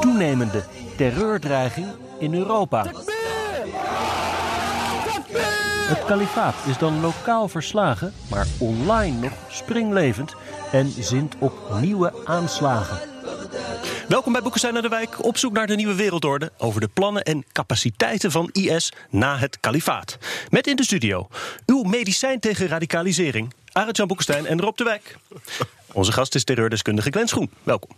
Toenemende terreurdreiging in Europa. Het kalifaat is dan lokaal verslagen, maar online nog springlevend en zint op nieuwe aanslagen. Welkom bij Boekenstein naar de Wijk, op zoek naar de nieuwe wereldorde over de plannen en capaciteiten van IS na het kalifaat. Met in de studio uw medicijn tegen radicalisering, Arend-Jan Boekenstein en Rob de Wijk. Onze gast is terreurdeskundige Glenn Schoen. Welkom.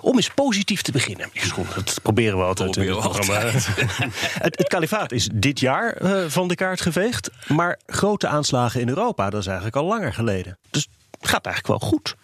Om eens positief te beginnen. Dat proberen we altijd in het programma. het, het kalifaat is dit jaar uh, van de kaart geveegd. Maar grote aanslagen in Europa, dat is eigenlijk al langer geleden. Dus het gaat eigenlijk wel goed.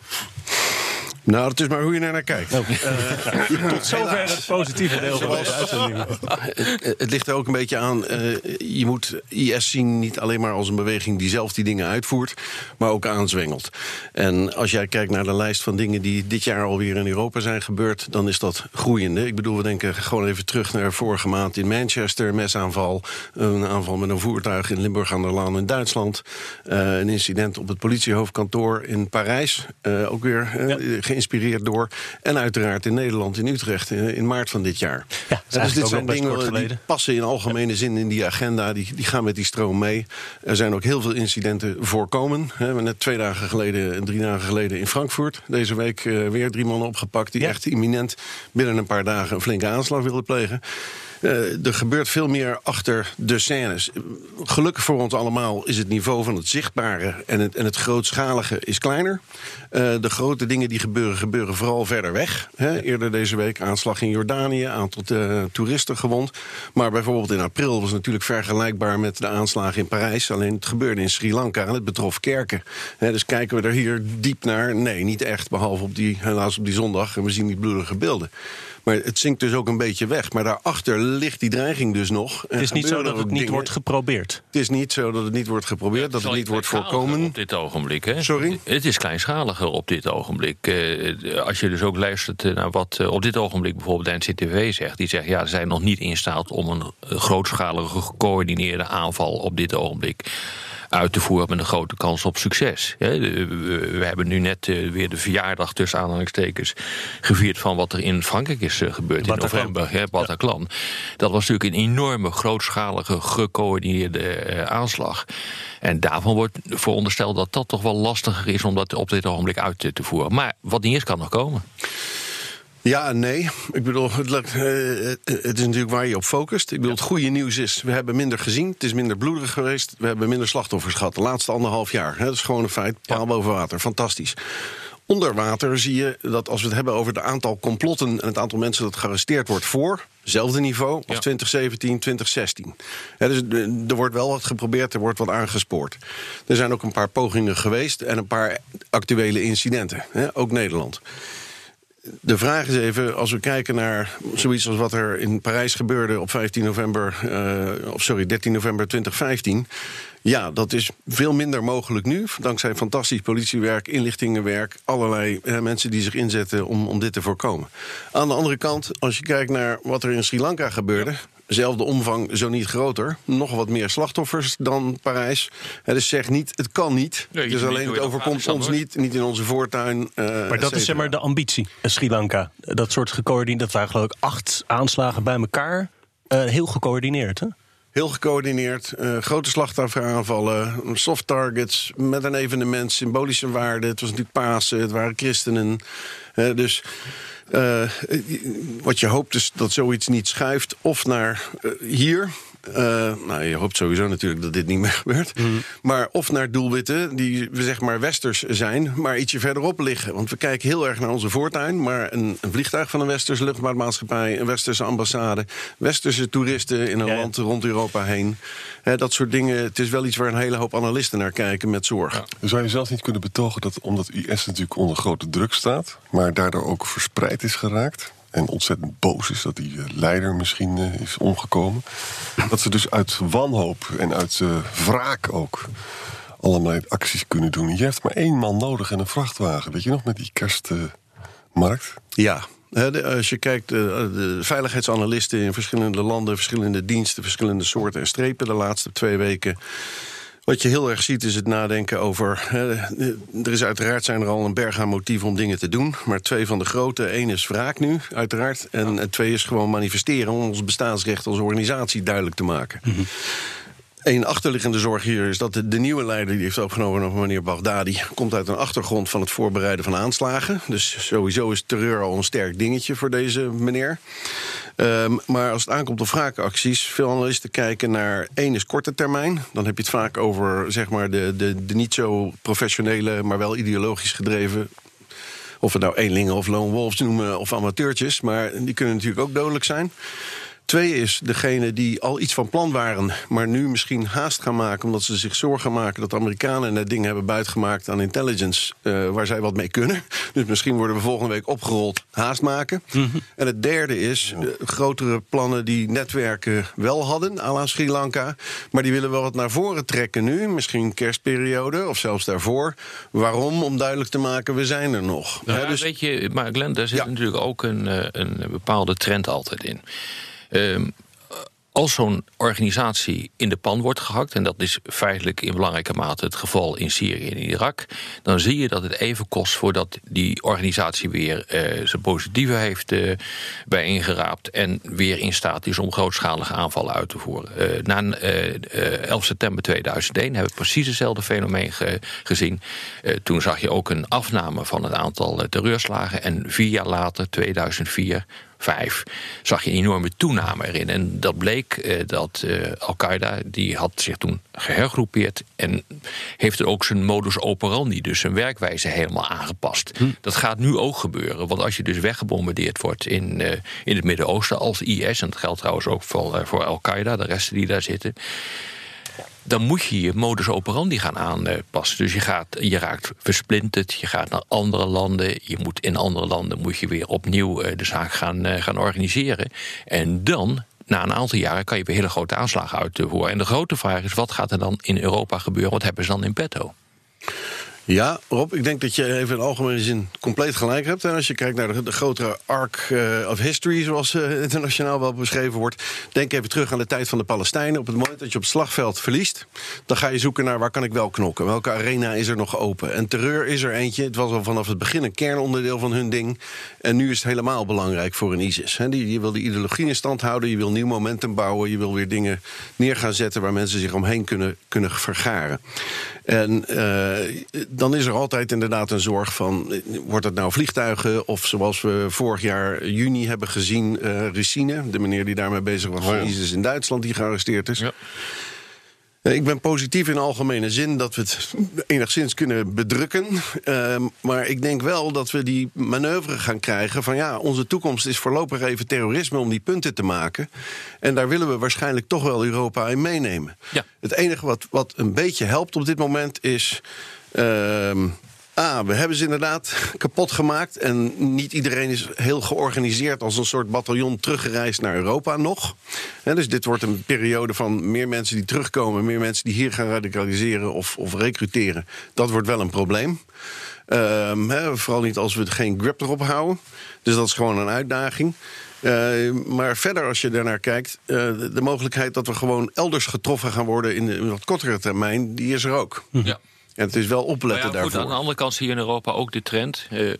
Nou, het is maar hoe je naar kijkt. Uh, tot zover het positieve deel van deze uitzending. Het, het, ligt er ook een beetje aan. Uh, je moet IS zien niet alleen maar als een beweging die zelf die dingen uitvoert, maar ook aanzwengelt. En als jij kijkt naar de lijst van dingen die dit jaar alweer in Europa zijn gebeurd, dan is dat groeiende. Ik bedoel, we denken gewoon even terug naar vorige maand in Manchester, mesaanval, een aanval met een voertuig in Limburg aan de Laan in Duitsland, uh, een incident op het politiehoofdkantoor in Parijs, ook weer ja geïnspireerd door. En uiteraard in Nederland, in Utrecht, in maart van dit jaar. Ja, dus dit zijn dingen die passen in algemene zin in die agenda. Die, die gaan met die stroom mee. Er zijn ook heel veel incidenten voorkomen. We hebben net twee dagen geleden en drie dagen geleden in Frankfurt. Deze week uh, weer drie mannen opgepakt die ja. echt imminent binnen een paar dagen een flinke aanslag wilden plegen. Uh, er gebeurt veel meer achter de scènes. Gelukkig voor ons allemaal is het niveau van het zichtbare en het, en het grootschalige is kleiner. Uh, de grote dingen die gebeuren, gebeuren vooral verder weg. Hè. Eerder deze week aanslag in Jordanië, aantal uh, toeristen gewond. Maar bijvoorbeeld in april was het natuurlijk vergelijkbaar met de aanslagen in Parijs. Alleen het gebeurde in Sri Lanka en het betrof kerken. Hè, dus kijken we er hier diep naar? Nee, niet echt. Behalve op die, helaas op die zondag. En we zien die bloedige beelden. Maar het zinkt dus ook een beetje weg. Maar daarachter ligt die dreiging dus nog. Het is niet zo dat het niet dingen. wordt geprobeerd. Het is niet zo dat het niet wordt geprobeerd, dat het niet wordt voorkomen. Op dit ogenblik, hè? Sorry? Het is kleinschaliger op dit ogenblik. Uh, als je dus ook luistert naar wat uh, op dit ogenblik bijvoorbeeld de NCTV zegt. Die zegt, ja, ze zijn nog niet in staat om een grootschalige gecoördineerde aanval op dit ogenblik uit te voeren met een grote kans op succes. We hebben nu net eh, weer de verjaardag tussen aanhalingstekens gevierd van wat er in Frankrijk is eh, gebeurd in november, Bataclan. Ja. Dat was natuurlijk een enorme, grootschalige, gecoördineerde eh, aanslag. En daarvan wordt verondersteld dat dat toch wel lastiger is om dat op dit ogenblik uit te voeren. Maar wat niet is, kan nog komen. Ja en nee. Ik bedoel, het, uh, het, is natuurlijk waar je op focust. Ik bedoel, het goede nieuws is, we hebben minder gezien. Het is minder bloederig geweest. We hebben minder slachtoffers gehad de laatste anderhalf jaar. Hè, dat is gewoon een feit. Paal ja. boven water. Fantastisch. Onder water zie je dat als we het hebben over het aantal complotten... en het aantal mensen dat gearresteerd wordt voor... hetzelfde niveau als ja. 2017, 2016. Ja, dus er wordt wel wat geprobeerd, er wordt wat aangespoord. Er zijn ook een paar pogingen geweest en een paar actuele incidenten. Ook Nederland de vraag is even, als we kijken naar zoiets als wat er in Parijs gebeurde op 15 november, uh, of sorry, 13 november 2015. Ja, dat is veel minder mogelijk nu. Dankzij fantastisch politiewerk, inlichtingenwerk, allerlei eh, mensen die zich inzetten om, om dit te voorkomen. Aan de andere kant, als je kijkt naar wat er in Sri Lanka gebeurde. Zelfde omvang, zo niet groter. Nog wat meer slachtoffers dan Parijs. Dus zeg niet, het kan niet. Nee, dus alleen het overkomt ons niet, niet in onze voortuin. Uh, maar dat is zeg maar de ambitie, Sri Lanka. Dat soort gecoördineerd, dat waren geloof ik acht aanslagen bij elkaar. Uh, heel gecoördineerd, hè? Heel gecoördineerd, uh, grote slachtofferaanvallen, soft targets met een evenement, symbolische waarde. Het was natuurlijk Pasen, het waren christenen. Uh, dus wat je hoopt is dat zoiets niet schuift of naar uh, hier uh, nou, je hoopt sowieso natuurlijk dat dit niet meer gebeurt. Mm. Maar of naar doelwitten die we zeg maar westers zijn, maar ietsje verderop liggen. Want we kijken heel erg naar onze voortuin. Maar een, een vliegtuig van een westerse luchtvaartmaatschappij, een westerse ambassade, westerse toeristen in een ja, land rond Europa heen. He, dat soort dingen. Het is wel iets waar een hele hoop analisten naar kijken met zorg. Ja. Zou je zelfs niet kunnen betogen dat omdat IS natuurlijk onder grote druk staat, maar daardoor ook verspreid is geraakt? En ontzettend boos is dat die leider misschien is omgekomen. Dat ze dus uit wanhoop en uit wraak ook allerlei acties kunnen doen. Je hebt maar één man nodig en een vrachtwagen. Weet je nog, met die kerstmarkt? ja, als je kijkt, de veiligheidsanalisten in verschillende landen, verschillende diensten, verschillende soorten en strepen de laatste twee weken. Wat je heel erg ziet is het nadenken over. er is uiteraard zijn er al een berg aan motieven om dingen te doen. Maar twee van de grote. één is wraak nu, uiteraard. En twee is gewoon manifesteren om ons bestaansrecht als organisatie duidelijk te maken. Mhm. Een achterliggende zorg hier is dat de, nieuwe leider die heeft opgenomen, meneer Baghdadi, komt uit een achtergrond van het voorbereiden van aanslagen. Dus sowieso is terreur al een sterk dingetje voor deze meneer. Um, maar als het aankomt op wraakacties, veel analisten kijken naar één is korte termijn. Dan heb je het vaak over zeg maar, de, de, de niet zo professionele, maar wel ideologisch gedreven of we nou eenlingen of lone wolves noemen of amateurtjes. Maar die kunnen natuurlijk ook dodelijk zijn. Twee is degene die al iets van plan waren, maar nu misschien haast gaan maken omdat ze zich zorgen maken dat de Amerikanen net dingen hebben buitgemaakt aan intelligence uh, waar zij wat mee kunnen. Dus misschien worden we volgende week opgerold haast maken. Mhm. En het derde is uh, grotere plannen die netwerken wel hadden, à la Sri Lanka, maar die willen wel wat naar voren trekken nu, misschien kerstperiode of zelfs daarvoor. Waarom? Om duidelijk te maken, we zijn er nog. Ja, dus... Weet je, maar Glenn, daar zit natuurlijk ook een, eh, een bepaalde trend altijd in. Um, als zo'n organisatie in de pan wordt gehakt, en dat is feitelijk in belangrijke mate het geval in Syrië en Irak, dan zie je dat het even kost voordat die organisatie weer uh, zijn positieve heeft uh, bijeengeraapt en weer in staat is om grootschalige aanvallen uit te voeren. Uh, na 11 september 2001 hebben we precies hetzelfde fenomeen ge gezien. toen zag je ook een afname van het aantal terreurslagen en vier jaar later, 2004, vijf, zag je een enorme toename erin. En dat bleek uh, dat uh, Al-Qaeda, die had zich toen gehergroepeerd en heeft er ook zijn modus operandi, dus zijn werkwijze helemaal aangepast. Hm. Dat gaat nu ook gebeuren, want als je dus weggebombardeerd wordt in, uh, in het Midden-Oosten als IS, en dat geldt trouwens ook voor, voor Al-Qaeda, de resten die daar zitten dan moet je je modus operandi gaan aanpassen. Dus je, gaat, je raakt versplinterd, je gaat naar andere landen. Je moet in andere landen moet je weer opnieuw eh, de zaak gaan, eh, gaan organiseren. En dan na een aantal jaren kan je weer hele grote aanslagen uitvoeren. En de grote vraag is: wat gaat er dan in Europa gebeuren? Wat hebben ze dan in petto? Ja, Rob, ik denk dat je even in algemene zin compleet gelijk hebt. En als je kijkt naar de, de grotere arc uh, of history, zoals uh, internationaal wel beschreven wordt. Denk even terug aan de tijd van de Palestijnen. Op het moment dat je op het slagveld verliest, dan ga je zoeken naar waar kan ik wel knokken. Welke arena is er nog open? En terreur is er eentje. Het was al vanaf het begin een kernonderdeel van hun ding. En nu is het helemaal belangrijk voor een ISIS. Die, je wil die ideologie in stand houden, je wil nieuw momentum bouwen, je wil weer dingen neer gaan zetten waar mensen zich omheen kunnen, kunnen vergaren. En uh, dan is er altijd inderdaad een zorg van... wordt het nou vliegtuigen of zoals we vorig jaar juni hebben gezien... Uh, Ricine, de meneer die daarmee bezig was oh ISIS in Duitsland... die gearresteerd is. Ja. Ik ben positief in algemene zin dat we het enigszins kunnen bedrukken. Uh, maar ik denk wel dat we die manoeuvre gaan krijgen van ja, onze toekomst is voorlopig even terrorisme om die punten te maken. En daar willen we waarschijnlijk toch wel Europa in meenemen. Ja. Het enige wat, wat een beetje helpt op dit moment is. Uh, Ah, we hebben ze inderdaad kapot gemaakt. En niet iedereen is heel georganiseerd als een soort bataljon teruggereisd naar Europa nog. dus dit wordt een periode van meer mensen die terugkomen, meer mensen die hier gaan radicaliseren of, of recruteren. Dat wordt wel een probleem. Um, vooral niet als we geen grip erop houden. Dus dat is gewoon een uitdaging. Uh, maar verder, als je daarnaar kijkt, uh, de, mogelijkheid dat we gewoon elders getroffen gaan worden in een wat kortere termijn, die is er ook. Ja. En het is wel opletten ja, daarvoor. aan de andere kant zie je in Europa ook de trend. Uh,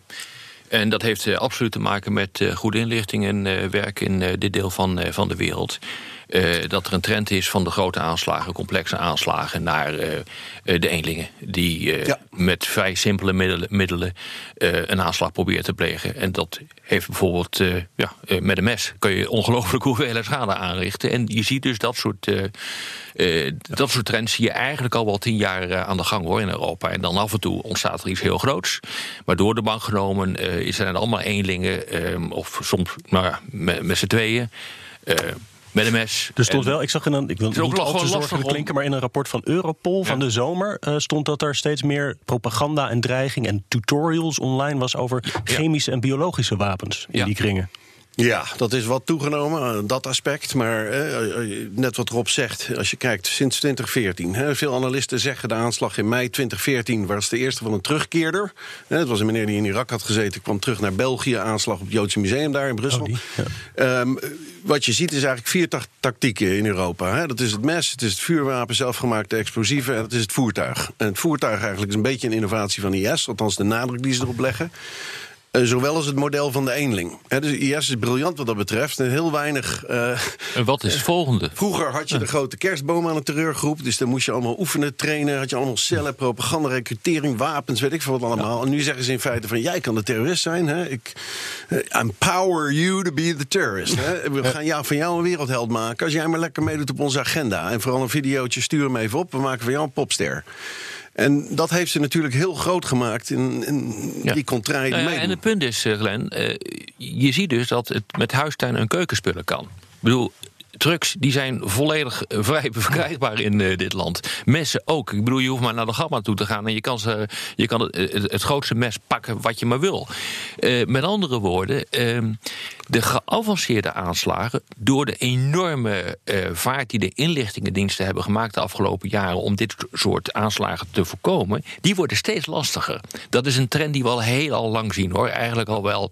en dat heeft uh, absoluut te maken met uh, goede inlichting en werk in dit deel van, van de wereld. Uh, dat er een trend is van de grote aanslagen, complexe aanslagen, naar uh, de eenlingen. Die ja. met vrij simpele middelen, middelen een aanslag proberen te plegen. En dat heeft bijvoorbeeld ja, met een mes kun je ongelooflijk hoeveel schade aanrichten. En je ziet dus dat soort, dat soort trends zie je eigenlijk al wel tien jaar aan de gang hoor in Europa. En dan af en toe ontstaat er iets heel groots. Maar door de bank genomen zijn er allemaal eenlingen, ehm, of soms nou ja, met, met z'n tweeën met een mes. Er stond wel, ik zag in een, ik wil niet al te zorgelijk klinken, maar in een rapport van Europol van de zomer uh, stond dat er steeds meer propaganda en dreiging en tutorials online was over chemische en biologische wapens in die kringen. Ja, dat is wat toegenomen, eh, dat aspect. Maar eh, net wat Rob zegt, als je kijkt sinds 2014. Hè, veel analisten zeggen de aanslag in mei 2014 was de eerste van een terugkeerder. Hè, het was een meneer die in Irak had gezeten, kwam terug naar België. Aanslag op het Joodse Museum daar in Brussel. Oh, die, ja. Ehm, wat je ziet is eigenlijk vier ta- tactieken in Europa. Hè. Dat is het mes, het is het vuurwapen, zelfgemaakte explosieven... en het is het voertuig. En het voertuig eigenlijk is een beetje een innovatie van IS... althans de nadruk die ze erop leggen. Eh, zowel als het model van de eenling. Dus IS is briljant wat dat betreft. En heel weinig... eh, En wat is het volgende? Vroeger had je de grote kerstboom aan een terreurgroep. Dus dan moest je allemaal oefenen, trainen. Had je allemaal cellen, propaganda, recrutering, wapens, weet ik veel wat allemaal. En nu zeggen ze in feite van, jij kan de terrorist zijn. Hè? Ik eh, empower you to be the terrorist. Hè? We gaan jou, van jou een wereldheld maken. Als jij maar lekker meedoet op onze agenda. En vooral een videootje, stuur hem even op. We maken van jou een popster. En dat heeft ze natuurlijk heel groot gemaakt in, in Ja. die contraien die Nou ja, en het punt is, eh, Glenn, eh, je ziet dus dat het met huistuin en keukenspullen kan. Ik bedoel, drugs die zijn volledig eh, vrij verkrijgbaar in eh, dit land. Messen ook. Ik bedoel, je hoeft maar naar de gamma toe te gaan en je kan, ze, je kan het, het, het grootste mes pakken wat je maar wil. Eh, met andere woorden, ehm, de geavanceerde aanslagen, door de enorme eh, vaart die de inlichtingendiensten hebben gemaakt de afgelopen jaren om dit soort aanslagen te voorkomen, die worden steeds lastiger. Dat is een trend die we al heel al lang zien hoor. Eigenlijk al wel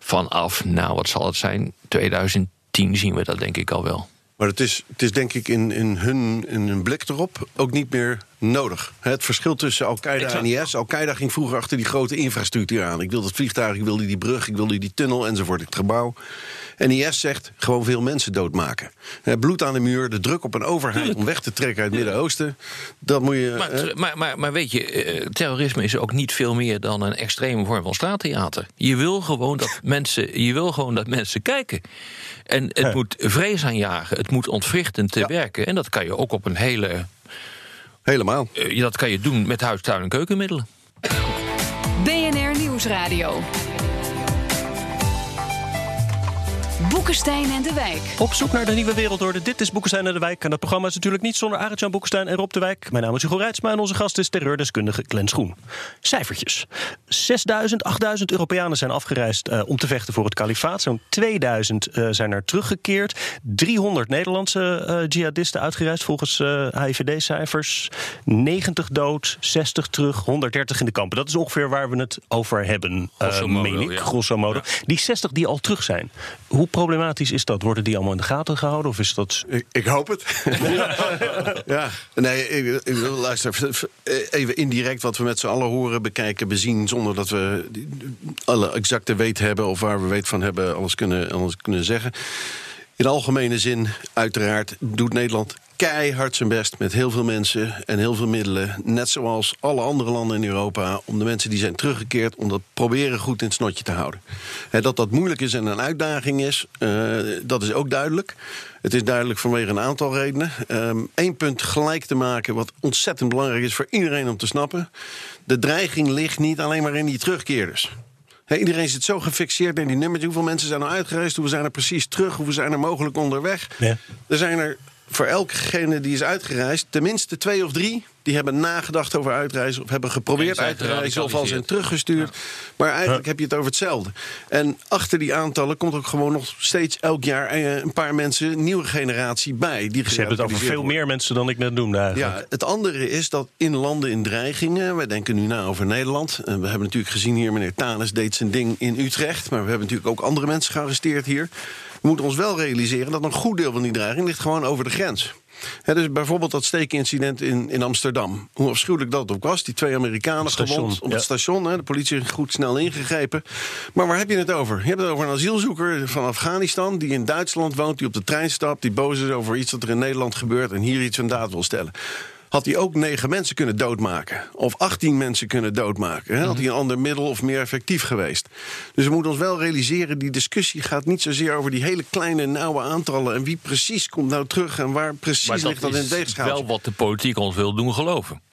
vanaf, nou wat zal het zijn, 2010 zien we dat denk ik al wel. Maar het is, het is denk ik in, in, hun, in hun blik erop ook niet meer nodig. Het verschil tussen Al-Qaeda en IS. Al-Qaeda ging vroeger achter die grote infrastructuur aan. Ik wil dat vliegtuig, ik wilde die brug, ik wilde die tunnel enzovoort, het gebouw. En IS zegt gewoon veel mensen doodmaken. Bloed aan de muur, de druk op een overheid om weg te trekken uit het Midden-Oosten. Dat moet je. Maar, maar, maar, maar weet je, eh, terrorisme is ook niet veel meer dan een extreme vorm van straattheater. Je wil gewoon dat mensen, je wil gewoon dat mensen kijken. En het Ja. moet vrees aanjagen, het moet ontwrichtend te werken. En dat kan je ook op een hele. helemaal. eh, dat kan je doen met huis, tuin en keukenmiddelen. BNR Nieuwsradio. Boekenstein en de Wijk. Op zoek naar de nieuwe wereldorde. Dit is Boekenstein en de Wijk. En dat programma is natuurlijk niet zonder Arend-Jan Boekenstein en Rob de Wijk. Mijn naam is Hugo Reitsma en onze gast is terreurdeskundige Glenn Schoen. Cijfertjes. 6000, 8000 Europeanen zijn afgereisd eh, om te vechten voor het kalifaat. Zo'n 2000 eh, zijn er teruggekeerd. 300 Nederlandse eh, jihadisten uitgereisd volgens eh HIVD-cijfers. 90 dood, 60 terug, 130 in de kampen. Dat is ongeveer waar we het over hebben, eh, Grosso modo, meen ik. ja. Grosso modo. Die 60 die al terug zijn. Hoe problematisch is dat? Worden die allemaal in de gaten gehouden? Of is dat... Ik, ik hoop het. ja, nee, ik, ik wil luister. Even indirect wat we met z'n allen horen, bekijken, bezien. zonder dat we alle exacte weet hebben. of waar we weet van hebben, alles kunnen, alles kunnen zeggen. In algemene zin, uiteraard, doet Nederland keihard zijn best met heel veel mensen en heel veel middelen. Net zoals alle andere landen in Europa. Om de mensen die zijn teruggekeerd, om dat proberen goed in het snotje te houden. Dat dat moeilijk is en een uitdaging is, eh, dat is ook duidelijk. Het is duidelijk vanwege een aantal redenen. Eén punt gelijk te maken, wat ontzettend belangrijk is voor iedereen om te snappen. De dreiging ligt niet alleen maar in die terugkeerders. Iedereen zit zo gefixeerd in die nummers. Hoeveel mensen zijn er uitgereisd? Hoeveel zijn er precies terug? Hoeveel zijn er mogelijk onderweg? Ja. Er zijn er voor elkegene die is uitgereisd, tenminste twee of drie. Die hebben nagedacht over uitreizen of hebben En geprobeerd uit te reizen of al zijn teruggestuurd. Maar eigenlijk heb je het over hetzelfde. En achter die aantallen komt ook gewoon nog steeds elk jaar eh, een paar mensen, een nieuwe generatie bij. Die Ze hebben het over veel worden. meer mensen dan ik net noemde eigenlijk. Ja, het andere is dat in landen in dreigingen, wij denken nu na over Nederland. En we hebben natuurlijk gezien hier, meneer Tanes deed zijn ding in Utrecht. Maar we hebben natuurlijk ook andere mensen gearresteerd hier. We moeten ons wel realiseren dat een goed deel van die dreiging ligt gewoon over de grens. Dus bijvoorbeeld dat steekincident in, in Amsterdam. Hoe afschuwelijk dat ook was. Die twee Amerikanen gewond op ja. het station. De politie heeft goed snel ingegrepen. Maar waar heb je het over? Je hebt het over een asielzoeker van Afghanistan... die in Duitsland woont, die op de trein stapt... die boos is over iets dat er in Nederland gebeurt... en hier iets aan daad wil stellen. Had hij ook negen mensen kunnen doodmaken. Of 18 mensen kunnen doodmaken. Hè? Had hij een ander middel of meer effectief geweest. Dus we moeten ons wel realiseren... die discussie gaat niet zozeer over die hele kleine nauwe aantallen... en wie precies komt nou terug en waar precies ligt dat in het is wel wat de politiek ons wil doen geloven.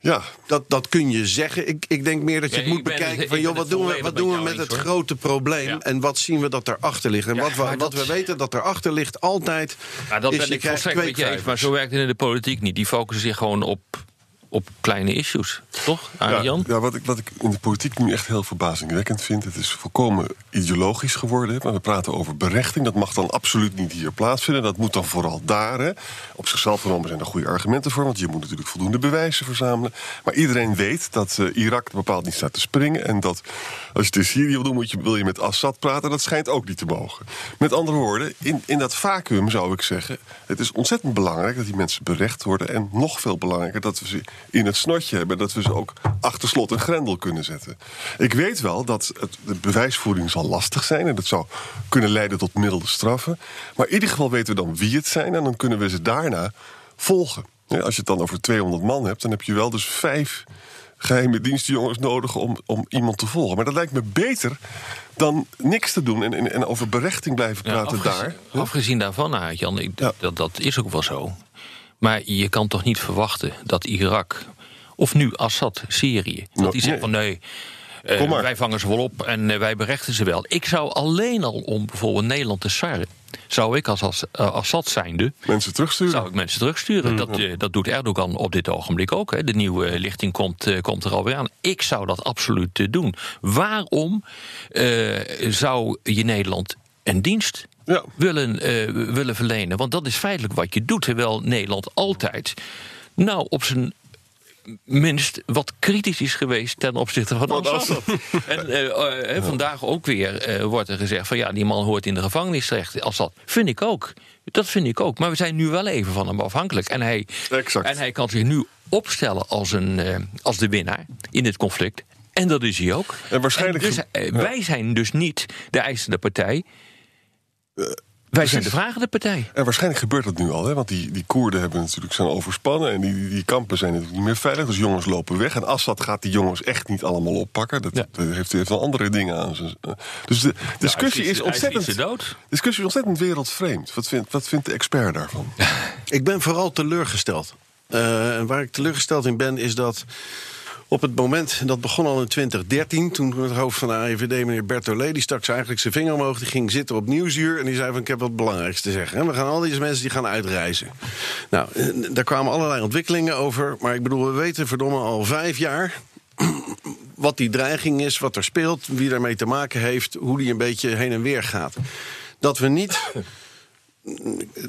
Ja, Dat, dat kun je zeggen. Ik, ik denk meer dat je Ja, het moet het- bekijken van... joh, wat doen we, wat met doen we met het hoor. grote probleem... Ja. en wat zien we dat erachter ligt? En Ja, wat, we, wat dat- we weten dat erachter ligt altijd... Ja, dat is ben je ik krijgt volstrekt met je eens, maar zo werkt het in de politiek niet. Die focussen zich gewoon op op kleine issues, toch, Ja, wat, ik, wat ik in de politiek nu echt heel verbazingwekkend vind... het is volkomen ideologisch geworden. Maar we praten over berechting. Dat mag dan absoluut niet hier plaatsvinden. Dat moet dan vooral daar. Hè. Op zichzelf genomen zijn er goede argumenten voor... want je moet natuurlijk voldoende bewijzen verzamelen. Maar iedereen weet dat eh, Irak bepaald niet staat te springen... en dat als je het in Syrië wil doen, moet je, wil je met Assad praten... dat schijnt ook niet te mogen. Met andere woorden, in, in dat vacuüm zou ik zeggen... het is ontzettend belangrijk dat die mensen berecht worden... en nog veel belangrijker dat we ze in het snotje hebben... dat we ze ook achter slot en grendel kunnen zetten. Ik weet wel dat het, de bewijsvoering zal lastig zijn... en dat zou kunnen leiden tot milde straffen. Maar in ieder geval weten we dan wie het zijn... en dan kunnen we ze daarna volgen. Ja, als je het dan over 200 man hebt, dan heb je wel dus vijf geheime dienstjongens nodig om, om iemand te volgen. Maar dat lijkt me beter dan niks te doen en, en, en over berechting blijven Ja, praten afgezien, daar. afgezien daarvan, ah, Jan, ik, Ja. dat, dat is ook wel zo. Maar je kan toch niet verwachten dat Irak, of nu Assad, Syrië, dat Nou, die zegt van nee. eh, wij vangen ze wel op en eh, wij berechten ze wel. Ik zou alleen al om bijvoorbeeld Nederland te sarren, zou ik als, als eh, Assad zijnde, Mensen terugsturen. zou ik mensen terugsturen. Dat, eh, dat doet Erdogan op dit ogenblik ook. Hè. De nieuwe lichting komt, komt er alweer aan. Ik zou dat absoluut doen. Waarom zou je Nederland een dienst Ja. willen, eh, willen verlenen? Want dat is feitelijk wat je doet. Terwijl Nederland altijd, nou op zijn minst wat kritisch is geweest ten opzichte van Assad. En eh, eh, vandaag ook weer wordt er gezegd van ja, die man hoort in de gevangenis terecht. Assad vind ik ook. Dat vind ik ook. Maar we zijn nu wel even van hem afhankelijk. En hij, Exact. en hij kan zich nu opstellen als, een, als de winnaar in dit conflict. En dat is hij ook. En waarschijnlijk dus, Wij zijn dus niet de eisende partij. Wij zijn de vragende partij. En waarschijnlijk gebeurt dat nu al, hè? want die, die Koerden hebben natuurlijk zijn overspannen en die, die, die kampen zijn natuurlijk niet meer veilig. Dus jongens lopen weg. En Assad gaat die jongens echt niet allemaal oppakken. Dat, Ja. dat heeft, heeft wel andere dingen aan. zijn- eh. Dus de discussie is ontzettend. dood. Discussie is ontzettend wereldvreemd. Wat vindt, wat vindt de expert daarvan? Ik ben vooral teleurgesteld. Eh, en waar ik teleurgesteld in ben, is dat op het moment, dat begon al in 2013, toen het hoofd van de AIVD, meneer Bertollet, die stak eigenlijk zijn vinger omhoog, die ging zitten op Nieuwsuur en die zei van ik heb wat belangrijks te zeggen. En we gaan al deze mensen die gaan uitreizen. Nou, eh, daar kwamen allerlei ontwikkelingen over, maar ik bedoel, we weten verdomme al vijf jaar wat die dreiging is, wat er speelt, wie daarmee te maken heeft, hoe die een beetje heen en weer gaat. Dat we niet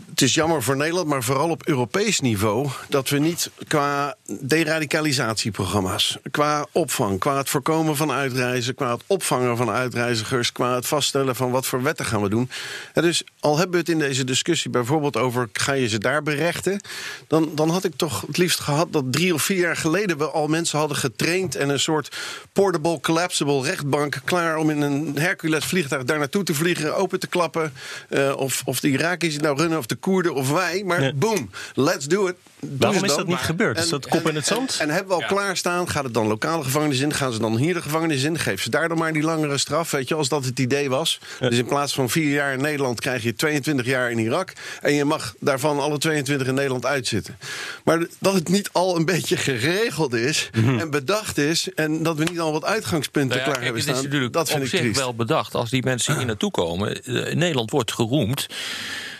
het is jammer voor Nederland, maar vooral op Europees niveau... dat we niet qua deradicalisatieprogramma's, qua opvang... qua het voorkomen van uitreizen, qua het opvangen van uitreizigers... qua het vaststellen van wat voor wetten gaan we doen. En dus al hebben we het in deze discussie bijvoorbeeld over... ga je ze daar berechten, dan, dan had ik toch het liefst gehad... dat drie of vier jaar geleden we al mensen hadden getraind... en een soort portable, collapsible rechtbank... klaar om in een Hercules vliegtuig daar naartoe te vliegen... open te klappen, eh, of, of de Irakiërs het nou runnen of de Koerden of wij. Maar Ja. boom, let's do it. Doe Waarom is dat niet gebeurd? Is dat kop in het zand? En, en hebben we al klaarstaan? Gaat het dan lokale gevangenis in? Gaan ze dan hier de gevangenis in? Geef ze daar dan maar die langere straf, weet je, als dat het idee was. Dus in plaats van vier jaar in Nederland krijg je 22 jaar in Irak. En je mag daarvan alle 22 in Nederland uitzitten. Maar dat het niet al een beetje geregeld is en bedacht is. En dat we niet al wat uitgangspunten Nou ja, klaar hebben staan. natuurlijk Dat vind op ik zich triest. wel bedacht. Als die mensen hier naartoe komen. eh, Nederland wordt geroemd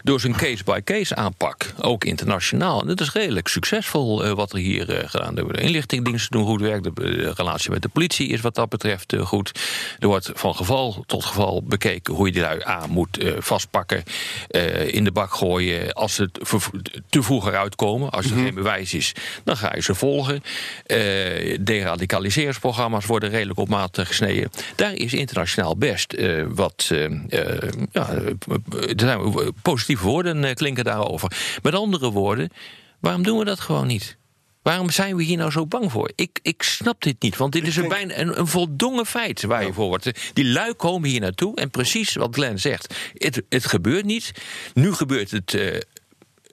door zijn case-by-case aanpak. Ook internationaal. En dat is redelijk succesvol eh, wat er hier eh, gedaan wordt. De inlichtingendiensten doen goed werk. De, de relatie met de politie is wat dat betreft eh, goed. Er wordt van geval tot geval bekeken hoe je die lui aan moet eh, vastpakken. eh, in de bak gooien. Als ze te vroeg eruit komen. Als er geen bewijs is, dan ga je ze volgen. Eh deradicaliseringsprogramma's worden redelijk op maat eh, gesneden. Daar is internationaal best eh, wat. eh, eh, ja, eh, er zijn positieve woorden eh, klinken daarover. Met andere woorden, waarom doen we dat gewoon niet? Waarom zijn we hier nou zo bang voor? Ik, ik snap dit niet, want dit is een, bijna een, een voldongen feit waar je voor wordt. Die lui komen hier naartoe en precies wat Glenn zegt. Het, het gebeurt niet. Nu gebeurt het eh,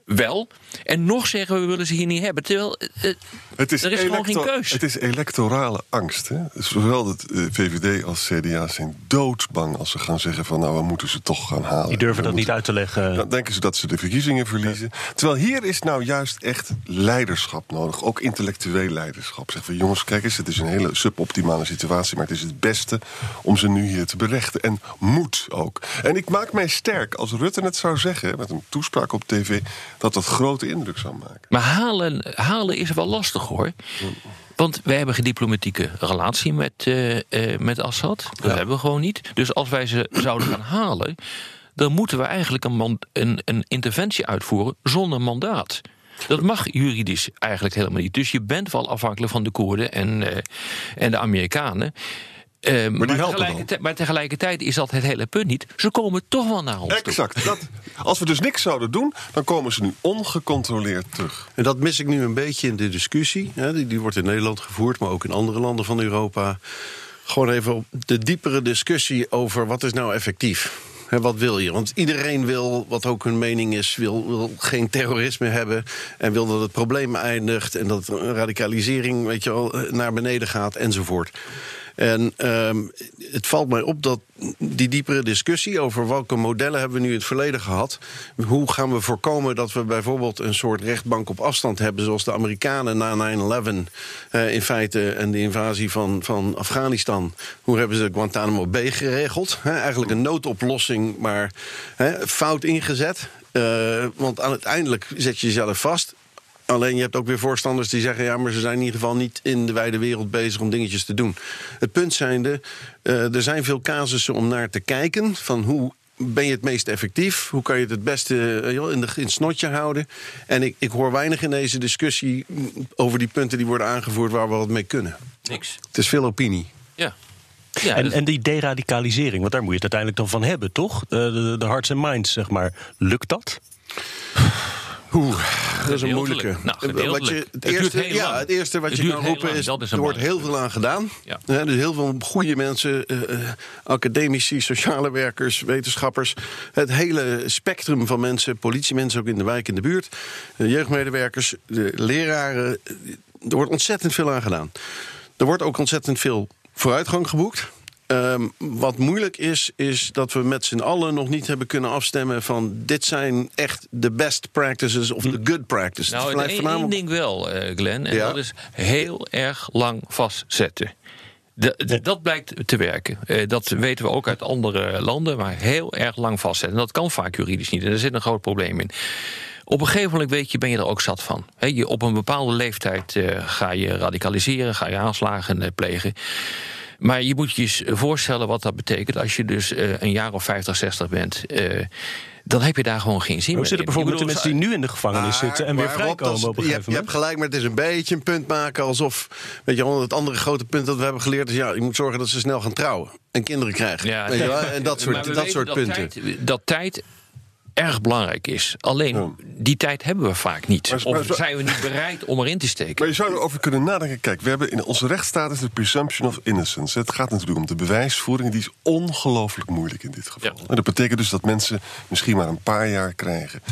wel. En nog zeggen we, willen ze hier niet hebben. Terwijl eh, Het is, er is gewoon geen keus. Het is electorale angst. Hè? Zowel het eh, VVD als CDA zijn doodsbang als ze gaan zeggen van nou we moeten ze toch gaan halen. Die durven We dat niet uit te leggen. Dan denken ze dat ze de verkiezingen verliezen. Terwijl hier is nou juist echt leiderschap nodig. Ook intellectueel leiderschap. Zeggen we, jongens, kijk eens, het is een hele suboptimale situatie. Maar het is het beste om ze nu hier te berechten. En moet ook. En ik maak mij sterk als Rutte het zou zeggen, met een toespraak op tv. Dat dat grote indruk zou maken. Maar halen, halen is wel lastig hoor. Want wij hebben geen diplomatieke relatie met, uh, uh, met Assad. Dat hebben we gewoon niet. Dus als wij ze zouden gaan halen, dan moeten we eigenlijk een, een, een interventie uitvoeren zonder mandaat. Dat mag juridisch eigenlijk helemaal niet. Dus je bent wel afhankelijk van de Koerden en, uh, en de Amerikanen. Uh, maar, maar, tegelijkertijd, maar, tegelijkertijd, is dat het hele punt niet. Ze komen toch wel naar ons Exact. Dat, als we dus niks zouden doen, dan komen ze nu ongecontroleerd terug. En dat mis ik nu een beetje in de discussie. Hè, die, die wordt in Nederland gevoerd, maar ook in andere landen van Europa. Gewoon even op de diepere discussie over wat is nou effectief. Wat wil je? Want iedereen wil, wat ook hun mening is, wil, wil geen terrorisme hebben. En wil dat het probleem eindigt en dat radicalisering weet je wel, naar beneden gaat enzovoort. En um, het valt mij op dat die diepere discussie over welke modellen hebben we nu in het verleden gehad. Hoe gaan we voorkomen dat we bijvoorbeeld een soort rechtbank op afstand hebben, zoals de Amerikanen na 9-11 uh, in feite en de invasie van, van Afghanistan. Hoe hebben ze Guantanamo Bay geregeld? Eigenlijk een noodoplossing, maar fout ingezet. Uh, want uiteindelijk zet je jezelf vast. Alleen je hebt ook weer voorstanders die zeggen: ja, maar ze zijn in ieder geval niet in de wijde wereld bezig om dingetjes te doen. Het punt zijnde: uh, er zijn veel casussen om naar te kijken van hoe. Ben je het meest effectief? Hoe kan je het het beste uh, in, de, in het snotje houden? En ik, ik hoor weinig in deze discussie over die punten die worden aangevoerd waar we wat mee kunnen. Niks. Het is veel opinie. Ja. Ja, en, en die deradicalisering, want daar moet je het uiteindelijk dan van hebben, toch? De, de, de hearts and minds, zeg maar. Lukt dat? Oeh, dat is een moeilijke. Nou, wat je, het, eerste, ja, het eerste wat het je kan roepen is, is er wordt heel veel aan gedaan. Ja. Ja, dus heel veel goede mensen, uh, academici, sociale werkers, wetenschappers. Het hele spectrum van mensen, politiemensen ook in de wijk, in de buurt. De jeugdmedewerkers, de leraren. Er wordt ontzettend veel aan gedaan. Er wordt ook ontzettend veel vooruitgang geboekt. Um, wat moeilijk is, is dat we met z'n allen nog niet hebben kunnen afstemmen van dit zijn echt de best practices of de good practices. Nou, één voornamelijk... ding wel, uh, Glenn, en ja. dat is heel erg lang vastzetten. De, de, dat blijkt te werken. Uh, dat weten we ook uit andere landen, maar heel erg lang vastzetten. En dat kan vaak juridisch niet. En er zit een groot probleem in. Op een gegeven moment weet je, ben je er ook zat van. He, je, op een bepaalde leeftijd uh, ga je radicaliseren, ga je aanslagen uh, plegen. Maar je moet je eens voorstellen wat dat betekent als je dus uh, een jaar of 50, 60 bent. Uh, dan heb je daar gewoon geen zin meer Hoe zitten bijvoorbeeld de mensen die nu in de gevangenis maar, zitten en weer vrijkomen op een je, hebt, je hebt gelijk, maar het is een beetje een punt maken alsof. Weet je, het andere grote punt dat we hebben geleerd is: ja, je moet zorgen dat ze snel gaan trouwen en kinderen krijgen. Ja, weet je wel? En dat soort, dat soort dat punten. Tijd, dat tijd erg belangrijk is. Alleen ja. die tijd hebben we vaak niet. Maar, of zijn we niet bereid om erin te steken? Maar je zou erover kunnen nadenken. Kijk, we hebben in onze rechtsstaat is de presumption of innocence. Het gaat natuurlijk om de bewijsvoering. Die is ongelooflijk moeilijk in dit geval. Ja. En dat betekent dus dat mensen misschien maar een paar jaar krijgen.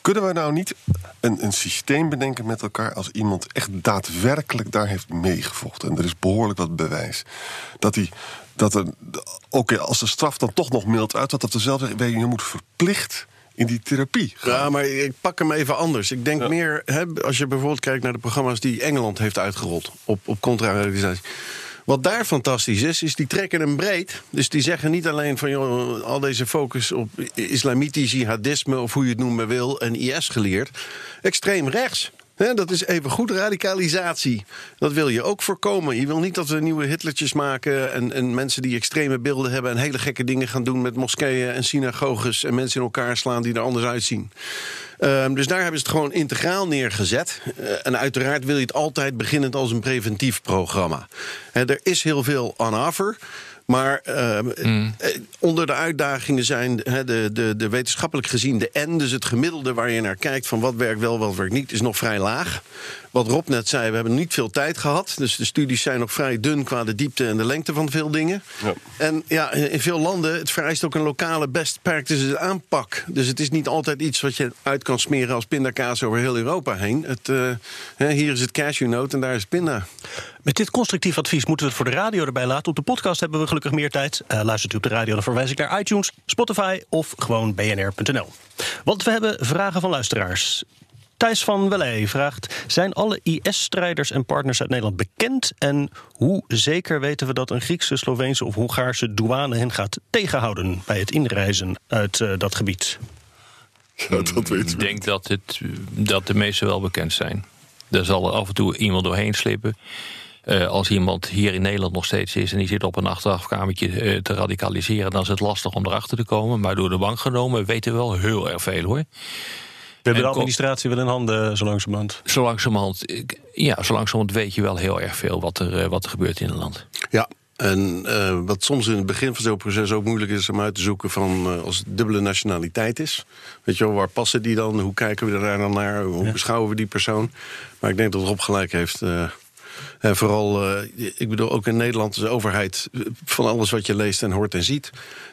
Kunnen we nou niet een, een systeem bedenken met elkaar als iemand echt daadwerkelijk daar heeft meegevochten? En er is behoorlijk wat bewijs. Dat hij dat er, ook als de straf dan toch nog mild uit, dat er zelf je moet verplicht in die therapie. Ja, maar ik pak hem even anders. Ik denk ja. meer, hè, als je bijvoorbeeld kijkt naar de programma's die Engeland heeft uitgerold op, op contra-radicalisatie. Wat daar fantastisch is, is die trekken hem breed. Dus die zeggen niet alleen van joh, al deze focus op islamitisch jihadisme of hoe je het noemen wil en IS geleerd. Extreem rechts. Dat is even goed radicalisatie. Dat wil je ook voorkomen. Je wil niet dat we nieuwe Hitlertjes maken en, en, mensen die extreme beelden hebben en hele gekke dingen gaan doen met moskeeën en synagoges en mensen in elkaar slaan die er anders uitzien. Um, dus daar hebben ze het gewoon integraal neergezet. Uh, en uiteraard wil je het altijd beginnend als een preventief programma. Er is heel veel on offer. Maar uh, mm. onder de uitdagingen zijn he, de, de, de wetenschappelijk gezien de N, dus het gemiddelde waar je naar kijkt van wat werkt wel, wat werkt niet, is nog vrij laag. Wat Rob net zei, we hebben niet veel tijd gehad. Dus de studies zijn nog vrij dun qua de diepte en de lengte van veel dingen. Ja. En ja, in veel landen, het vereist ook een lokale best practices aanpak. Dus het is niet altijd iets wat je uit kan smeren als pindakaas over heel Europa heen. Het, uh, hier is het cashewnoot en daar is pinda. Met dit constructief advies moeten we het voor de radio erbij laten. Op de podcast hebben we gelukkig meer tijd. Uh, luistert u op de radio, dan verwijs ik naar iTunes, Spotify of gewoon bnr.nl. Want we hebben vragen van luisteraars. Thijs van Welley vraagt: Zijn alle IS-strijders en partners uit Nederland bekend? En hoe zeker weten we dat een Griekse, Sloveense of Hongaarse douane hen gaat tegenhouden bij het inreizen uit uh, dat gebied? Ja, dat weet Ik denk dat, het, dat de meeste wel bekend zijn. Er zal er af en toe iemand doorheen slippen. Uh, als iemand hier in Nederland nog steeds is en die zit op een achterafkamertje uh, te radicaliseren, dan is het lastig om erachter te komen. Maar door de bank genomen weten we wel heel erg veel hoor. We hebben de administratie wel in handen, zo langzamerhand. Zo langzamerhand, ja, zo langzamerhand weet je wel heel erg veel wat er, uh, wat er gebeurt in een land. Ja, en uh, wat soms in het begin van zo'n proces ook moeilijk is om uit te zoeken van uh, als het dubbele nationaliteit is. Weet je wel, waar passen die dan? Hoe kijken we daar dan naar? Hoe ja. beschouwen we die persoon? Maar ik denk dat Rob gelijk heeft. Uh, en vooral, ik bedoel, ook in Nederland, de overheid, van alles wat je leest en hoort en ziet.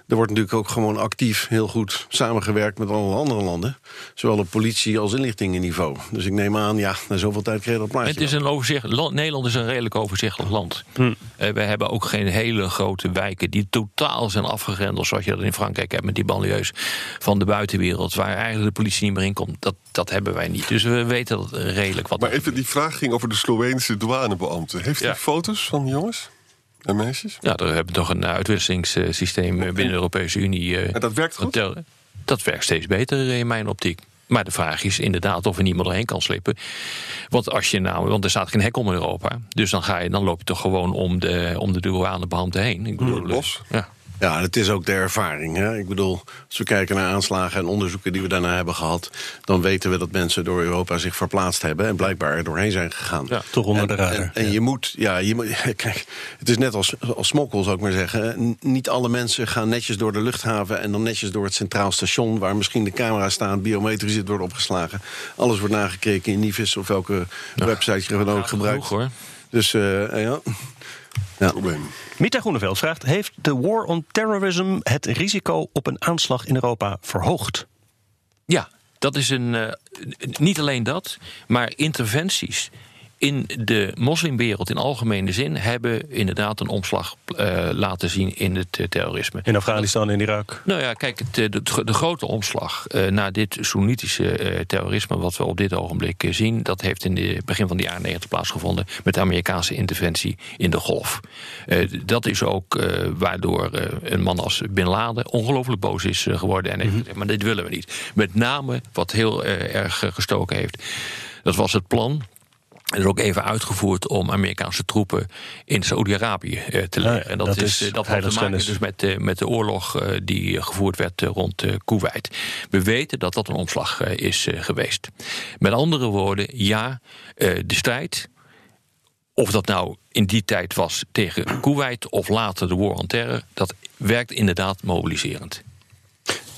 Er wordt natuurlijk ook gewoon actief heel goed samengewerkt met alle andere landen. Zowel op politie als inlichtingenniveau. Dus ik neem aan, ja, na zoveel tijd kreeg je dat plaatje. Het is een overzicht, Nederland is een redelijk overzichtelijk land. Hm. Uh, we hebben ook geen hele grote wijken die totaal zijn afgegrendeld. Zoals je dat in Frankrijk hebt met die banlieues van de buitenwereld. Waar eigenlijk de politie niet meer in komt. Dat, dat hebben wij niet. Dus we weten dat redelijk wat. Maar even die vraag ging over de Sloveense douanebeambte. Heeft hij foto's van die jongens? En meisjes? Ja, daar hebben we toch een uitwisselingssysteem binnen de Europese Unie. En dat werkt goed? Dat werkt steeds beter in mijn optiek. Maar de vraag is inderdaad of er niemand erheen kan slippen. Want als je nou, want er staat geen hek om in Europa. Dus dan, ga je, dan loop je toch gewoon om de, om de douanebeambte heen. Ik bedoel, los. Ja. Ja, het is ook de ervaring. Hè? Ik bedoel, als we kijken naar aanslagen en onderzoeken die we daarna hebben gehad, dan weten we dat mensen door Europa zich verplaatst hebben en blijkbaar er doorheen zijn gegaan. Ja, toch onder de radar. En, en ja. je moet, ja, je moet, kijk, het is net als, als smokkel, zou ik maar zeggen. Niet alle mensen gaan netjes door de luchthaven en dan netjes door het centraal station, waar misschien de camera staan, biometrisch zit, wordt opgeslagen. Alles wordt nagekeken in Nivis of welke ja. website je dan ook gebruikt. Genoeg, hoor. Dus uh, ja. Ja. Probleem. Mita Groeneveld vraagt: Heeft de war on terrorism het risico op een aanslag in Europa verhoogd? Ja, dat is een. Uh, niet alleen dat, maar interventies in de moslimwereld in algemene zin hebben inderdaad een omslag uh, laten zien in het uh, terrorisme. In Afghanistan en Irak? Nou ja, kijk, het, de, de, de, grote omslag uh, naar dit Soenitische terrorisme, wat we op dit ogenblik zien, dat heeft in het begin van de jaren 90 plaatsgevonden met de Amerikaanse interventie in de golf. dat is ook waardoor een man als Bin Laden ongelooflijk boos is geworden en heeft gezegd: maar dit willen we niet. Met name wat heel erg gestoken heeft. Dat was het plan is ook even uitgevoerd om Amerikaanse troepen in Saoedi-Arabië uh, te leggen. Ja, en dat, dat is, is dat had te maken dus met, uh, met de oorlog die gevoerd werd rond Kuwait. We weten dat dat een omslag is geweest. Met andere woorden, ja, de strijd. Of dat nou in die tijd was tegen Kuwait of later de war on terror, dat werkt inderdaad mobiliserend.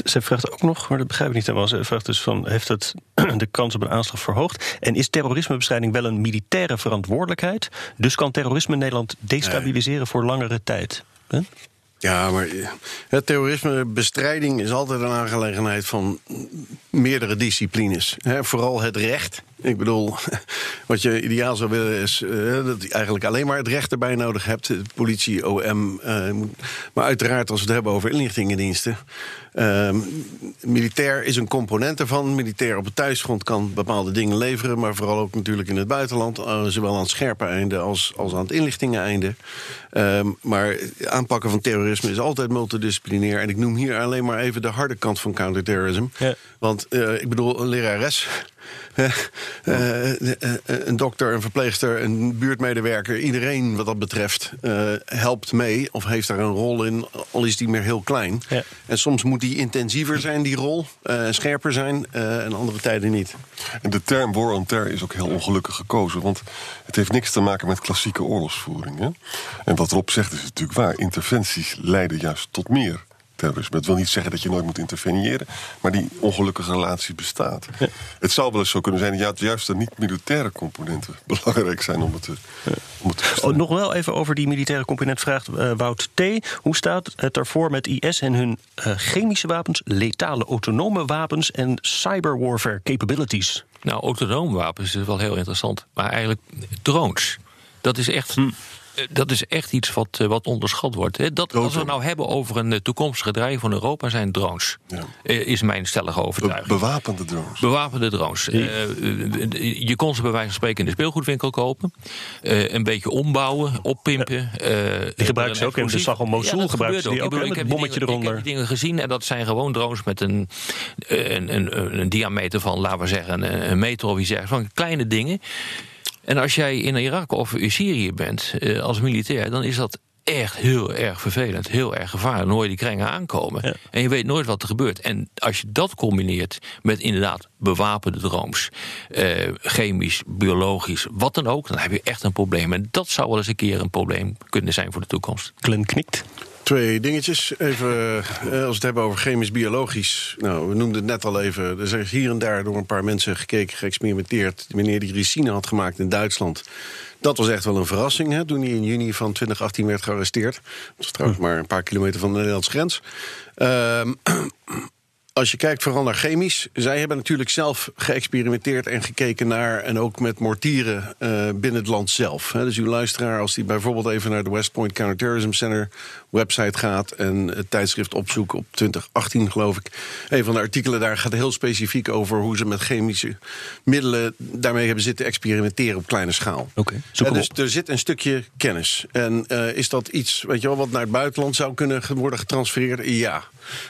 Ze vraagt ook nog, maar dat begrijp ik niet helemaal. Ze vraagt dus van, heeft het de kans op een aanslag verhoogd? En is terrorismebestrijding wel een militaire verantwoordelijkheid? Dus kan terrorisme Nederland destabiliseren voor langere tijd? Ja, maar het terrorismebestrijding is altijd een aangelegenheid van meerdere disciplines. Vooral het recht. Ik bedoel, wat je ideaal zou willen is uh, dat je eigenlijk alleen maar het recht erbij nodig hebt. Politie, OM. Uh, maar uiteraard, als we het hebben over inlichtingendiensten. Uh, militair is een component ervan. Militair op het thuisgrond kan bepaalde dingen leveren. Maar vooral ook natuurlijk in het buitenland. Uh, zowel aan het scherpe einde als, als aan het inlichtingeneinde. Um, maar aanpakken van terrorisme is altijd multidisciplinair. En ik noem hier alleen maar even de harde kant van counterterrorism. Ja. Want ik bedoel, een lerares. Uh, uh, een dokter, een verpleegster, een buurtmedewerker, iedereen wat dat betreft uh, helpt mee of heeft daar een rol in, al is die meer heel klein. Ja. En soms moet die intensiever zijn, die rol, scherper zijn, en andere tijden niet. En de term war on terror is ook heel ongelukkig gekozen, want het heeft niks te maken met klassieke oorlogsvoering. Hè? En wat Rob zegt is natuurlijk waar. Interventies leiden juist tot meer terrorisme. Dat wil niet zeggen dat je nooit moet interveneren, maar die ongelukkige relatie bestaat. Ja. Het zou wel eens zo kunnen zijn dat juist de niet-militaire componenten belangrijk zijn om het te, ja. om het te oh, Nog wel even over die militaire component vraagt uh, Wout T. Hoe staat het ervoor met IS en hun uh, chemische wapens, letale autonome wapens en cyberwarfare capabilities? Nou, autonome wapens is wel heel interessant. Maar eigenlijk drones. Dat is echt. Hm. Eh, dat is echt iets wat, eh, wat onderschat wordt. Hè. Dat, als we het nou hebben over een eh, toekomstige dreiging van Europa, zijn drones. Ja. Eh, Is mijn stellige overtuiging. Be- bewapende drones. Bewapende drones. Eh, je kon ze bij wijze van spreken in de speelgoedwinkel kopen. Eh, een beetje ombouwen, oppimpen. eh, Die gebruiken ze ook in de slag om Mosul gebruiken ze die ook, Ik hè, bedoel, met ik het heb die bommetje dingen- Ik heb die dingen gezien en dat zijn gewoon drones met een, een, een, een, een diameter van, laten we zeggen, een, een meter of iets ergens. Van kleine dingen. En als jij in Irak of in Syrië bent eh, als militair, dan is dat echt heel erg vervelend, heel erg gevaarlijk. Dan hoor je die krengen aankomen Ja. en je weet nooit wat er gebeurt. En als je dat combineert met inderdaad bewapende drones, eh, chemisch, biologisch, wat dan ook, dan heb je echt een probleem. En dat zou wel eens een keer een probleem kunnen zijn voor de toekomst. Glenn knikt. Twee dingetjes. Even, eh, als we het hebben over chemisch-biologisch. Nou, we noemden het net al even. Er is hier en daar door een paar mensen gekeken, geëxperimenteerd. Meneer die ricine had gemaakt in Duitsland. Dat was echt wel een verrassing, hè, toen hij in juni van 2018 werd gearresteerd. Dat was trouwens maar een paar kilometer van de Nederlandse grens. Ehm, als je kijkt vooral naar chemisch. Zij hebben natuurlijk zelf geëxperimenteerd en gekeken naar. en ook met mortieren eh, binnen het land zelf. Hè. Dus uw luisteraar, als die bijvoorbeeld even naar de West Point Counterterrorism Center website gaat. en het tijdschrift opzoekt op 2018, geloof ik. Een van de artikelen daar gaat heel specifiek over hoe ze met chemische middelen. daarmee hebben zitten experimenteren op kleine schaal. Oké, dus op. er zit een stukje kennis. En eh, is dat iets weet je wel, wat naar het buitenland zou kunnen worden getransfereerd? Ja.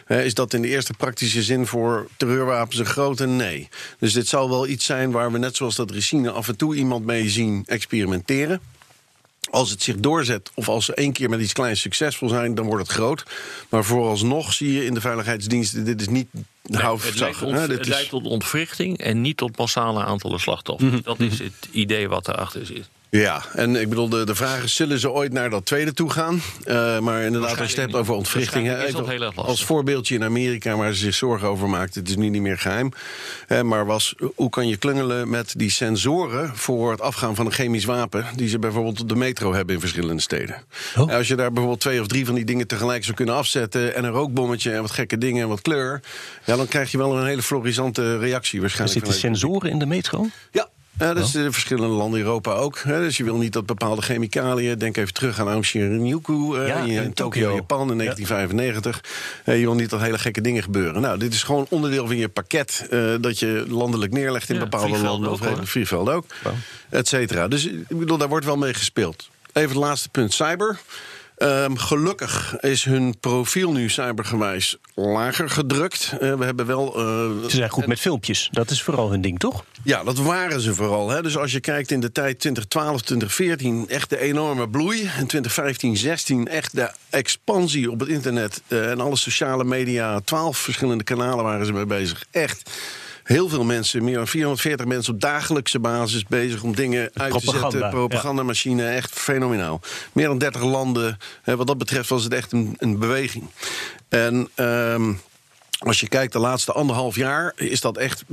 Is dat in de eerste praktische zin voor terreurwapens een grote? Nee. Dus dit zal wel iets zijn waar we net zoals dat Ricine af en toe iemand mee zien experimenteren. Als het zich doorzet of als ze één keer met iets kleins succesvol zijn, dan wordt het groot. Maar vooralsnog zie je in de veiligheidsdiensten, dit is niet de het leidt, het is- leidt tot ontwrichting en niet tot massale aantallen slachtoffers. Dat is het idee wat erachter zit. Ja, en ik bedoel, de, de vraag is: zullen ze ooit naar dat tweede toe gaan? Eh, maar inderdaad, als je het hebt over ontwrichting. hè, Waarschijnlijk is dat even heel erg lastig. als voorbeeldje in Amerika waar ze zich zorgen over maakt. Het is nu niet meer geheim. Hè, maar was, hoe kan je klungelen met die sensoren voor het afgaan van een chemisch wapen. die ze bijvoorbeeld op de metro hebben in verschillende steden? Oh. En Als je daar bijvoorbeeld twee of drie van die dingen tegelijk zou kunnen afzetten. en een rookbommetje en wat gekke dingen en wat kleur. ja, dan krijg je wel een hele florisante reactie Er waarschijnlijk. zitten vanuit- sensoren in de metro. ja. Ja, dat is in verschillende landen in Europa ook. Hè. Dus je wil niet dat bepaalde chemicaliën... denk even terug aan Aoshi Ryukyu eh, Ja, in, in in Tokio. Japan in 1995. Eh, je wil niet dat hele gekke dingen gebeuren. Nou, dit is gewoon onderdeel van je pakket... eh, dat je landelijk neerlegt in Ja, bepaalde landen. ook, Of vliegvelden ook, et cetera. Dus ik bedoel, daar wordt wel mee gespeeld. Even het laatste punt, cyber. Ehm, gelukkig is hun profiel nu cybergewijs lager gedrukt. Eh, we hebben wel... eh, Ze zijn goed met filmpjes. Dat is vooral hun ding, toch? ja, dat waren ze vooral. Hè. Dus als je kijkt in de tijd 2012, 2014, echt de enorme bloei. En 2015, 16 echt de expansie op het internet eh, en alle sociale media. 12 verschillende kanalen waren ze mee bezig. Echt. Heel veel mensen, meer dan 440 mensen op dagelijkse basis bezig om dingen uit te propaganda, zetten. Propagandamachine, echt fenomenaal. Meer dan 30 landen. Hè, wat dat betreft was het echt een, een beweging. En ehm, als je kijkt de laatste anderhalf jaar, is dat echt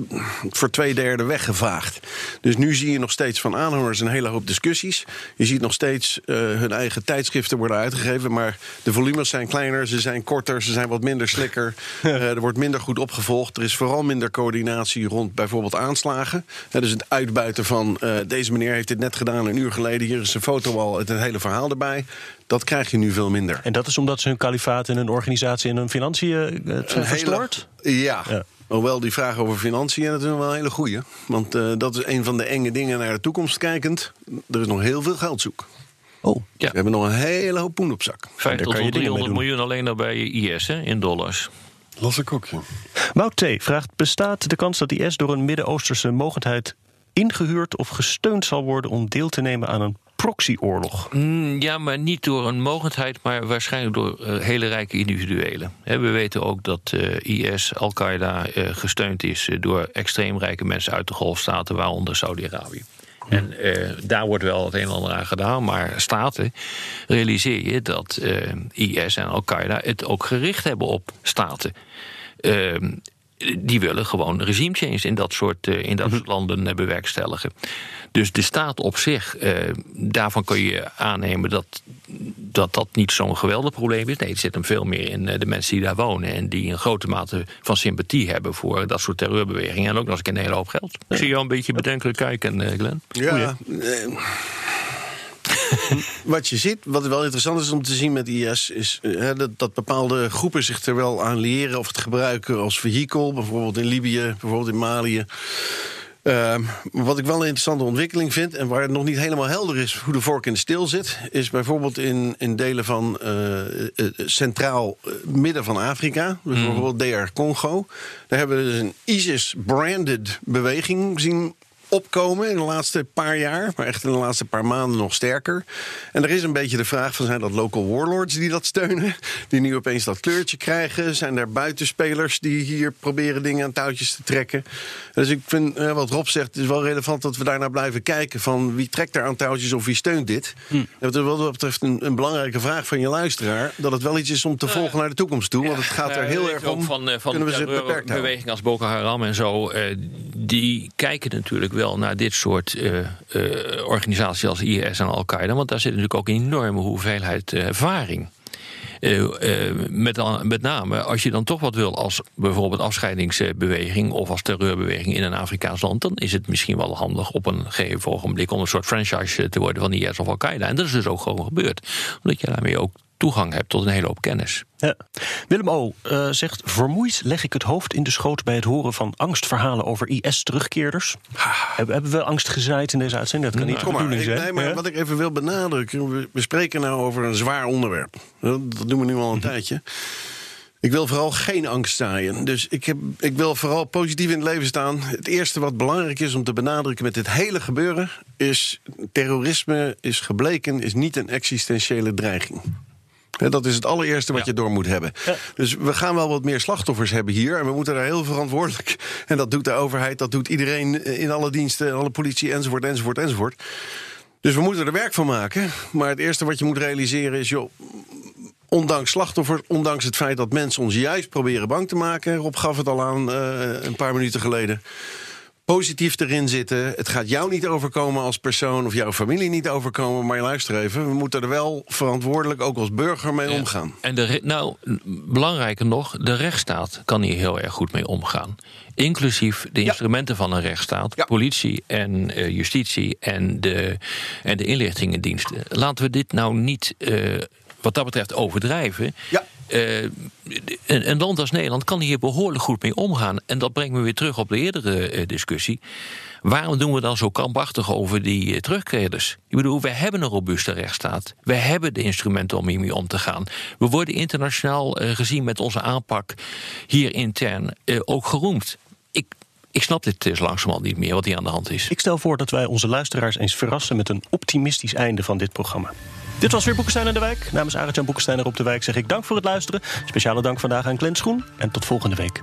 voor twee derde weggevaagd. Dus nu zie je nog steeds van aanhangers een hele hoop discussies. Je ziet nog steeds eh, hun eigen tijdschriften worden uitgegeven. Maar de volumes zijn kleiner, ze zijn korter, ze zijn wat minder slikker. Eh, er wordt minder goed opgevolgd. Er is vooral minder coördinatie rond bijvoorbeeld aanslagen. Dus het uitbuiten van eh, deze meneer heeft dit net gedaan een uur geleden. Hier is een foto al, het hele verhaal erbij. Dat krijg je nu veel minder. En dat is omdat ze hun kalifaat en hun organisatie en hun financiën eh, het Een hele- verstoort? Ja. Ja. Hoewel die vraag over financiën, dat is wel een hele goeie. Want eh, dat is een van de enge dingen naar de toekomst kijkend. Er is nog heel veel geld zoek. Oh, Ja. We hebben nog een hele hoop poen op zak. 50 kan je tot dingen mee 300 doen. miljoen alleen al bij IS hè, in dollars. Las ik ook, ja. Mout T. vraagt: bestaat de kans dat IS door een Midden-Oosterse mogendheid ingehuurd of gesteund zal worden om deel te nemen aan een proxyoorlog? Mm, Ja, maar niet door een mogendheid, maar waarschijnlijk door eh, hele rijke individuelen. Hè, we weten ook dat eh, IS, Al-Qaeda, eh, gesteund is door extreem rijke mensen uit de Golfstaten, waaronder Saudi-Arabië. En eh, daar wordt wel het een en ander aan gedaan, maar staten realiseer je dat IS en Al-Qaeda het ook gericht hebben op staten. Ehm, die willen gewoon regime change in dat soort, eh, in dat soort landen eh, bewerkstelligen. Dus de staat op zich, eh, daarvan kun je aannemen dat, dat dat niet zo'n geweldig probleem is. Nee, het zit hem veel meer in eh, de mensen die daar wonen en die een grote mate van sympathie hebben voor dat soort terreurbewegingen. En ook nog eens een hele hoop geld. Ik zie jou een beetje bedenkelijk kijken, eh, Glenn. Ja, wat je ziet, wat wel interessant is om te zien met IS, is uh, dat, dat, bepaalde groepen zich er wel aan leren of het gebruiken als vehikel. Bijvoorbeeld in Libië, bijvoorbeeld in Malië. Uh, wat ik wel een interessante ontwikkeling vind, en waar het nog niet helemaal helder is hoe de vork in de steel zit, is bijvoorbeeld in, in delen van uh, centraal midden van Afrika, dus mm. bijvoorbeeld DR Congo. Daar hebben we dus een ISIS-branded beweging zien opkomen in de laatste paar jaar, maar echt in de laatste paar maanden nog sterker. En er is een beetje de vraag van zijn dat local warlords die dat steunen, die nu opeens dat kleurtje krijgen? Zijn er buitenspelers die hier proberen dingen aan touwtjes te trekken? Dus ik vind eh, wat Rob zegt, het is wel relevant dat we daarnaar blijven kijken van wie trekt daar aan touwtjes of wie steunt dit. Hm. Dat is wat dat betreft een, een, belangrijke vraag van je luisteraar, dat het wel iets is om te volgen naar de toekomst toe, want het gaat er heel erg om. Van, uh, van kunnen we ze beperkt beweging als Boko Haram en zo, uh, die kijken natuurlijk wel naar dit soort uh, uh, organisaties als IS en Al-Qaeda. Want daar zit natuurlijk ook een enorme hoeveelheid uh, ervaring. met, met name als je dan toch wat wil als bijvoorbeeld afscheidingsbeweging of als terreurbeweging in een Afrikaans land, dan is het misschien wel handig op een gegeven ogenblik om een soort franchise te worden van IS of Al-Qaeda. En dat is dus ook gewoon gebeurd. Omdat je daarmee ook toegang hebt tot een hele hoop kennis. Ja. Willem O. Uh, zegt: Vermoeid leg ik het hoofd in de schoot bij het horen van angstverhalen over IS-terugkeerders. Hebben, hebben we angst gezaaid in deze uitzending? Dat kan niet nou, de zijn. Nee, maar wat ik even wil benadrukken: we spreken nou over een zwaar onderwerp. Dat doen we nu al een mhm. tijdje. Ik wil vooral geen angst zaaien. Dus ik, heb, ik wil vooral positief in het leven staan. Het eerste wat belangrijk is om te benadrukken met dit hele gebeuren... is terrorisme is gebleken, is niet een existentiële dreiging. Dat is het allereerste wat je door moet hebben. Dus we gaan wel wat meer slachtoffers hebben hier. En we moeten daar heel verantwoordelijk. En dat doet de overheid, dat doet iedereen in alle diensten, alle politie, enzovoort, enzovoort, enzovoort. Dus we moeten er werk van maken. Maar het eerste wat je moet realiseren is, joh, ondanks slachtoffers, ondanks het feit dat mensen ons juist proberen bang te maken. Rob gaf het al aan uh, een paar minuten geleden positief erin zitten. Het gaat jou niet overkomen als persoon of jouw familie niet overkomen. Maar luister even, we moeten er wel verantwoordelijk ook als burger mee omgaan. En de, nou, belangrijker nog, de rechtsstaat kan hier heel erg goed mee omgaan. Inclusief de instrumenten van een rechtsstaat, politie en uh, justitie en de, en de inlichtingendiensten. Laten we dit nou niet uh, wat dat betreft overdrijven. Ja. Uh, een, land als Nederland kan hier behoorlijk goed mee omgaan. En dat brengt me weer terug op de eerdere uh, discussie. Waarom doen we dan zo krampachtig over die uh, terugkreders? Ik bedoel, we hebben een robuuste rechtsstaat. We hebben de instrumenten om hiermee om te gaan. We worden internationaal gezien met onze aanpak hier intern ook geroemd. Ik, ik snap dit dus langzamerhand niet meer wat hier aan de hand is. Ik stel voor dat wij onze luisteraars eens verrassen met een optimistisch einde van dit programma. Dit was weer Boekenstein in de Wijk. Namens Arend-Jan Boekenstein op de Wijk zeg ik dank voor het luisteren. Speciale dank vandaag aan Glenn Schoen. En tot volgende week.